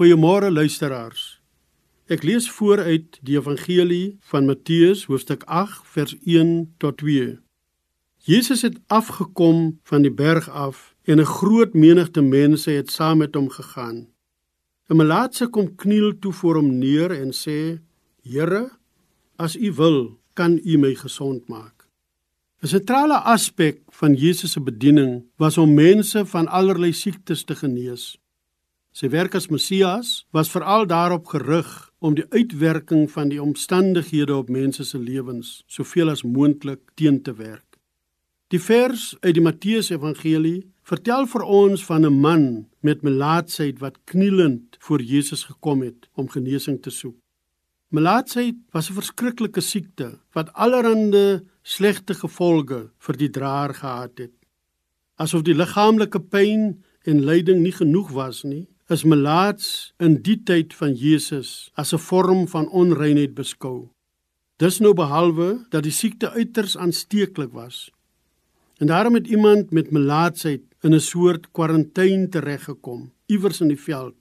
Goeiemôre luisteraars. Ek lees vooruit die Evangelie van Matteus hoofstuk 8 vers 1 tot 2. Jesus het afgekom van die berg af en 'n groot menigte mense het saam met hom gegaan. 'n Melaatse kom kniel toe voor hom neer en sê: "Here, as U wil, kan U my gesond maak." 'n Sentrale aspek van Jesus se bediening was om mense van allerlei siektes te genees. Sy werk as Messias was veral daarop gerig om die uitwerking van die omstandighede op mense se lewens soveel as moontlik teen te werk. Die vers uit die Matteus Evangelie vertel vir ons van 'n man met melaatsheid wat knielend voor Jesus gekom het om genesing te soek. Melaatsheid was 'n verskriklike siekte wat allerlei slegte gevolge vir die draer gehad het. Asof die liggaamlike pyn en lyding nie genoeg was nie, is melaats in die tyd van Jesus as 'n vorm van onreinheid beskou. Dis nou behalwe dat die siekte uiters aansteeklik was. En daarom het iemand met melaatsheid in 'n soort kwarantyne tereggekom iewers in die veld.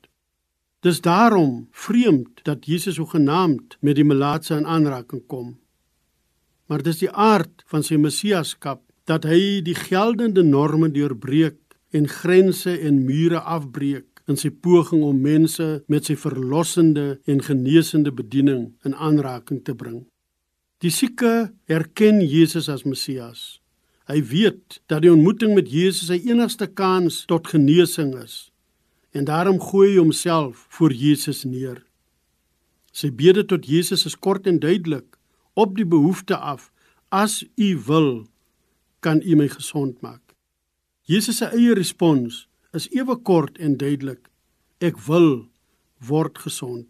Dis daarom vreemd dat Jesus so genaamd met die melaatse in aanraking kom. Maar dis die aard van sy messiaskap dat hy die geldende norme deurbreek en grense en mure afbreek in sy poging om mense met sy verlossende en genesende bediening in aanraking te bring. Die sieke erken Jesus as Messias. Hy weet dat die ontmoeting met Jesus sy enigste kans tot genesing is en daarom gooi hy homself voor Jesus neer. Sy bede tot Jesus is kort en duidelik op die behoefte af: As U wil, kan U my gesond maak. Jesus se eie respons is ewe kort en duidelik. Ek wil word gesond.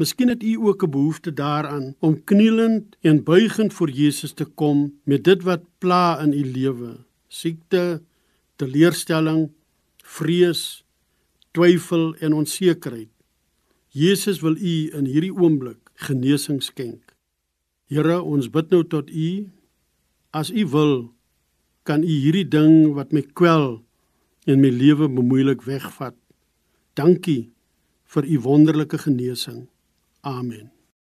Miskien het u ook 'n behoefte daaraan om knielend en buigend voor Jesus te kom met dit wat pla in u lewe: siekte, teleurstelling, vrees, twyfel en onsekerheid. Jesus wil u in hierdie oomblik genesing skenk. Here, ons bid nou tot u. As u wil, kan u hierdie ding wat my kwel en my lewe bemoeilik wegvat. Dankie vir u wonderlike genesing. Amen.